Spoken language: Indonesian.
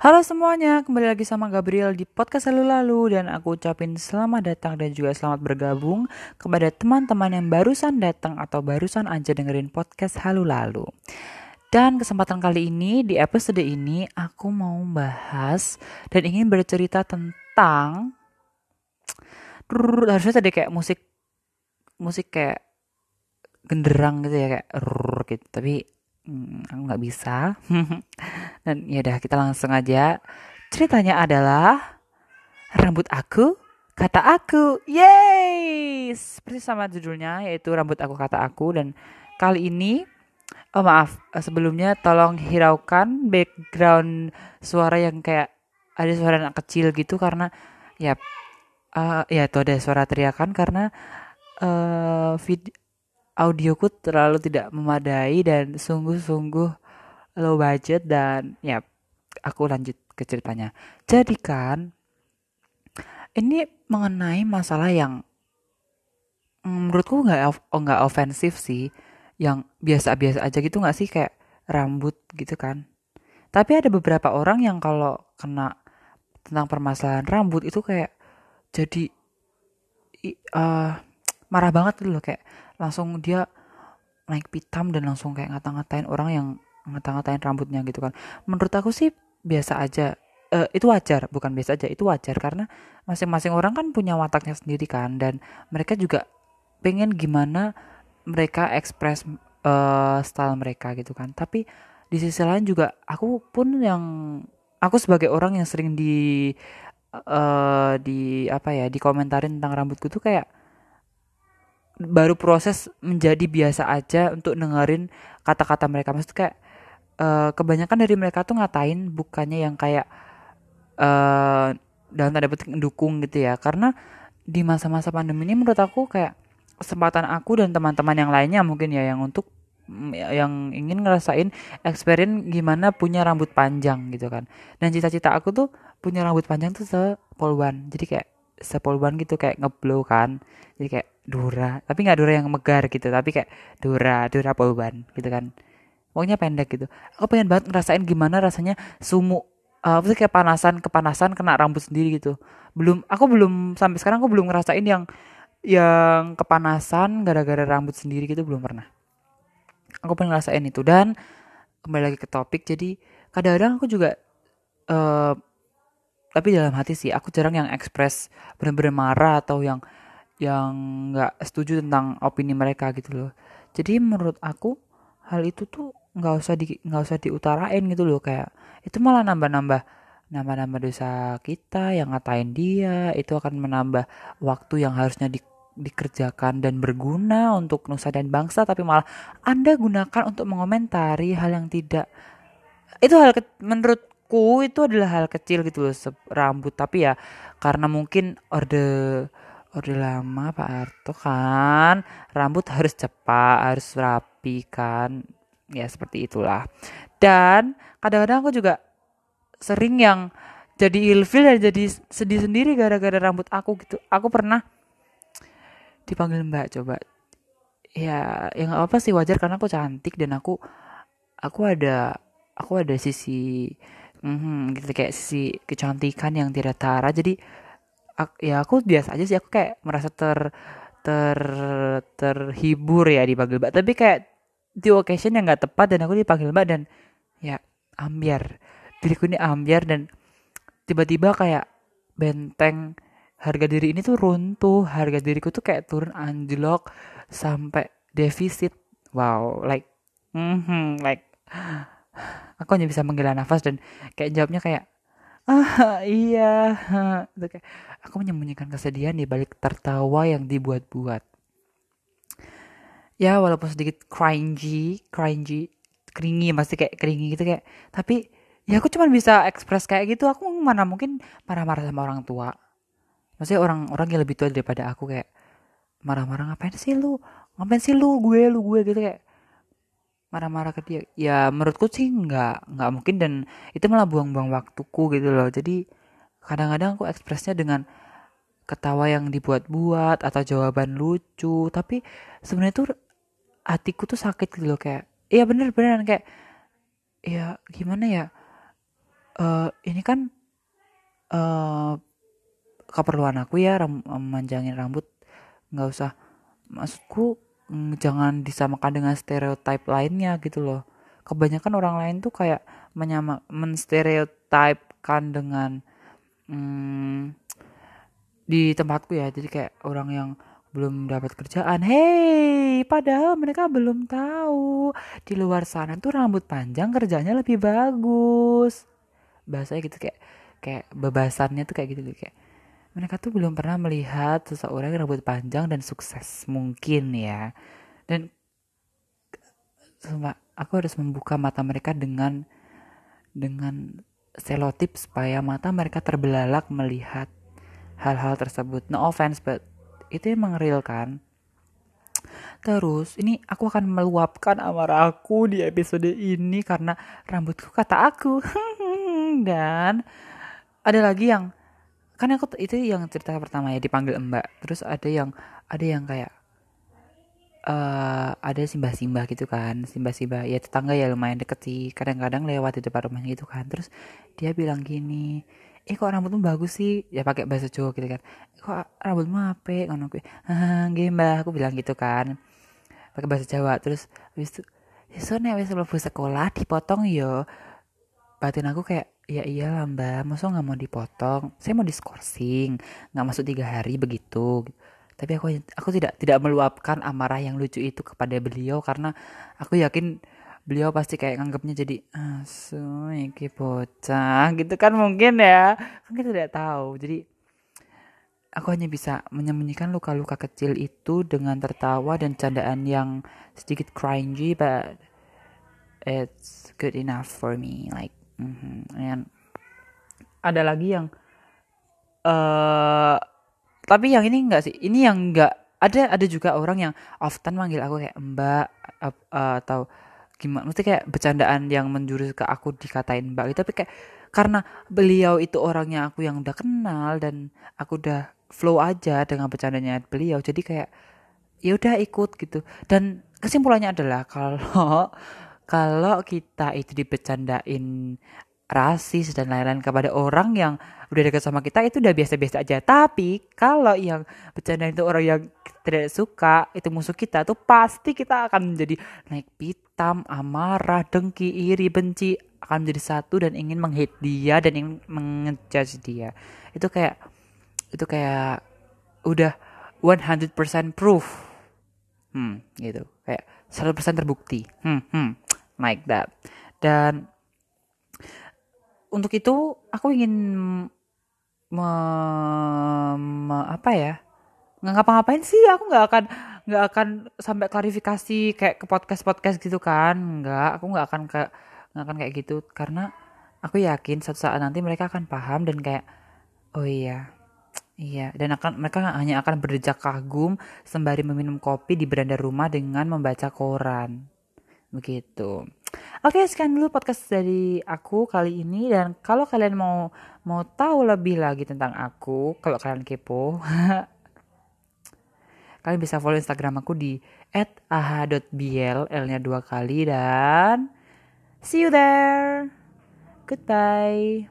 Halo semuanya, kembali lagi sama Gabriel di podcast lalu lalu dan aku ucapin selamat datang dan juga selamat bergabung kepada teman-teman yang barusan datang atau barusan aja dengerin podcast lalu lalu. Dan kesempatan kali ini di episode ini aku mau bahas dan ingin bercerita tentang harusnya tadi kayak musik musik kayak genderang gitu ya kayak gitu tapi Hmm, aku nggak bisa. Dan ya udah kita langsung aja. Ceritanya adalah rambut aku, kata aku. Yeay! Seperti sama judulnya yaitu rambut aku kata aku dan kali ini oh maaf sebelumnya tolong hiraukan background suara yang kayak ada suara anak kecil gitu karena ya uh, ya itu ada suara teriakan karena uh, vid audioku terlalu tidak memadai dan sungguh-sungguh low budget dan ya aku lanjut ke ceritanya. Jadi kan ini mengenai masalah yang mm, menurutku nggak oh, nggak ofensif sih, yang biasa-biasa aja gitu nggak sih kayak rambut gitu kan. Tapi ada beberapa orang yang kalau kena tentang permasalahan rambut itu kayak jadi uh, marah banget gitu loh kayak langsung dia naik pitam dan langsung kayak ngata-ngatain orang yang ngata-ngatain rambutnya gitu kan. Menurut aku sih biasa aja uh, itu wajar bukan biasa aja itu wajar karena masing-masing orang kan punya wataknya sendiri kan dan mereka juga pengen gimana mereka ekspres uh, style mereka gitu kan. Tapi di sisi lain juga aku pun yang aku sebagai orang yang sering di uh, di apa ya di komentarin tentang rambutku tuh kayak baru proses menjadi biasa aja untuk dengerin kata-kata mereka. Maksud kayak uh, kebanyakan dari mereka tuh ngatain bukannya yang kayak uh, dalam tanda petik mendukung gitu ya. Karena di masa-masa pandemi ini menurut aku kayak kesempatan aku dan teman-teman yang lainnya mungkin ya yang untuk mm, yang ingin ngerasain experience gimana punya rambut panjang gitu kan. Dan cita-cita aku tuh punya rambut panjang tuh sepoluan. Jadi kayak sepoluan gitu kayak ngeblow kan. Jadi kayak Dura tapi nggak Dura yang megar gitu tapi kayak Dura Dura Polban gitu kan. Pokoknya pendek gitu. Aku pengen banget ngerasain gimana rasanya sumuk uh, apa sih kayak panasan kepanasan kena rambut sendiri gitu. Belum aku belum sampai sekarang aku belum ngerasain yang yang kepanasan gara-gara rambut sendiri gitu belum pernah. Aku pengen ngerasain itu. Dan kembali lagi ke topik jadi kadang-kadang aku juga uh, tapi dalam hati sih aku jarang yang ekspres bener-bener marah atau yang yang nggak setuju tentang opini mereka gitu loh. Jadi menurut aku hal itu tuh nggak usah di nggak usah diutarain gitu loh kayak itu malah nambah-nambah nambah-nambah dosa kita yang ngatain dia itu akan menambah waktu yang harusnya di, dikerjakan dan berguna untuk nusa dan bangsa tapi malah anda gunakan untuk mengomentari hal yang tidak itu hal menurutku itu adalah hal kecil gitu loh rambut tapi ya karena mungkin orde Orde lama Pak Arto kan? Rambut harus cepat harus rapi kan? Ya seperti itulah. Dan kadang-kadang aku juga sering yang jadi ilfil dan jadi sedih sendiri gara-gara rambut aku gitu. Aku pernah dipanggil mbak coba. Ya yang apa sih wajar karena aku cantik dan aku aku ada aku ada sisi mm, gitu kayak sisi kecantikan yang tidak tara jadi ya aku biasa aja sih aku kayak merasa ter ter terhibur ya dipanggil mbak. Tapi kayak di occasion yang nggak tepat dan aku dipanggil mbak dan ya ambiar. Diriku ini ambiar dan tiba-tiba kayak benteng harga diri ini tuh runtuh harga diriku tuh kayak turun anjlok sampai defisit. Wow like mm -hmm, like aku hanya bisa menghela nafas dan kayak jawabnya kayak ah iya aku menyembunyikan kesedihan di balik tertawa yang dibuat-buat. Ya walaupun sedikit cringy cringy keringi masih kayak keringi gitu kayak tapi ya aku cuma bisa ekspres kayak gitu. Aku mana mungkin marah-marah sama orang tua. Maksudnya orang-orang yang lebih tua daripada aku kayak marah-marah ngapain sih lu? Ngapain sih lu? Gue lu gue gitu kayak marah-marah ke dia. Ya menurutku sih nggak nggak mungkin dan itu malah buang-buang waktuku gitu loh. Jadi kadang-kadang aku ekspresnya dengan ketawa yang dibuat-buat atau jawaban lucu. Tapi sebenarnya tuh hatiku tuh sakit gitu loh kayak iya bener bener kayak ya gimana ya? Uh, ini kan uh, keperluan aku ya ram manjangin rambut. Nggak usah. Maksudku mm, jangan disamakan dengan stereotip lainnya gitu loh. Kebanyakan orang lain tuh kayak menyama menstereotipkan dengan hmm, di tempatku ya. Jadi kayak orang yang belum dapat kerjaan hey padahal mereka belum tahu di luar sana tuh rambut panjang kerjanya lebih bagus. Bahasanya gitu kayak kayak bebasannya tuh kayak gitu kayak mereka tuh belum pernah melihat seseorang yang rambut panjang dan sukses mungkin ya. Dan sumpah aku harus membuka mata mereka dengan dengan selotip supaya mata mereka terbelalak melihat hal-hal tersebut. No offense but itu emang real kan? Terus ini aku akan meluapkan amarah aku di episode ini karena rambutku kata aku. Dan ada lagi yang kan aku itu yang cerita pertama ya dipanggil mbak. Terus ada yang ada yang kayak uh, ada simbah-simbah gitu kan simbah-simbah ya tetangga ya lumayan deket sih kadang-kadang lewat di depan rumahnya gitu kan. Terus dia bilang gini eh kok rambutmu bagus sih? Ya pakai bahasa Jawa gitu kan. Kok rambutmu apa ngono gue ah mbah aku bilang gitu kan. Pakai bahasa Jawa. Terus habis itu ya so nek wis sekolah dipotong yo batin aku kayak ya iyalah mbak masa nggak mau dipotong? Saya mau diskorsing nggak masuk tiga hari begitu. Tapi aku aku tidak tidak meluapkan amarah yang lucu itu kepada beliau karena aku yakin beliau pasti kayak nganggapnya jadi asu iki bocah gitu kan mungkin ya. Kan kita tidak tahu. Jadi aku hanya bisa menyembunyikan luka-luka kecil itu dengan tertawa dan candaan yang sedikit cringy but it's good enough for me like Mm-hmm. Ada lagi yang uh, tapi yang ini enggak sih. Ini yang enggak ada ada juga orang yang often manggil aku kayak Mbak uh, uh, atau gimana mesti kayak bercandaan yang menjurus ke aku dikatain Mbak gitu tapi kayak karena beliau itu orangnya aku yang udah kenal dan aku udah flow aja dengan bercandanya beliau jadi kayak ya udah ikut gitu dan kesimpulannya adalah kalau kalau kita itu dibecandain rasis dan lain-lain kepada orang yang udah dekat sama kita itu udah biasa-biasa aja. Tapi kalau yang bercanda itu orang yang tidak suka, itu musuh kita tuh pasti kita akan menjadi naik pitam, amarah, dengki, iri, benci akan menjadi satu dan ingin menghit dia dan ingin mengejudge dia. Itu kayak itu kayak udah 100% proof. Hmm, gitu. Kayak 100% terbukti. Hmm, hmm like that. Dan untuk itu aku ingin me, me apa ya? Nggak ngapa-ngapain sih aku nggak akan nggak akan sampai klarifikasi kayak ke podcast podcast gitu kan. Nggak aku nggak akan ke nggak akan kayak gitu. Karena aku yakin suatu saat nanti mereka akan paham dan kayak oh iya iya. Dan akan mereka hanya akan berdejak kagum sembari meminum kopi di beranda rumah dengan membaca koran begitu Oke, sekian dulu podcast dari aku kali ini dan kalau kalian mau mau tahu lebih lagi tentang aku, kalau kalian kepo, kalian bisa follow Instagram aku di @aha.bl l-nya dua kali dan see you there. Goodbye.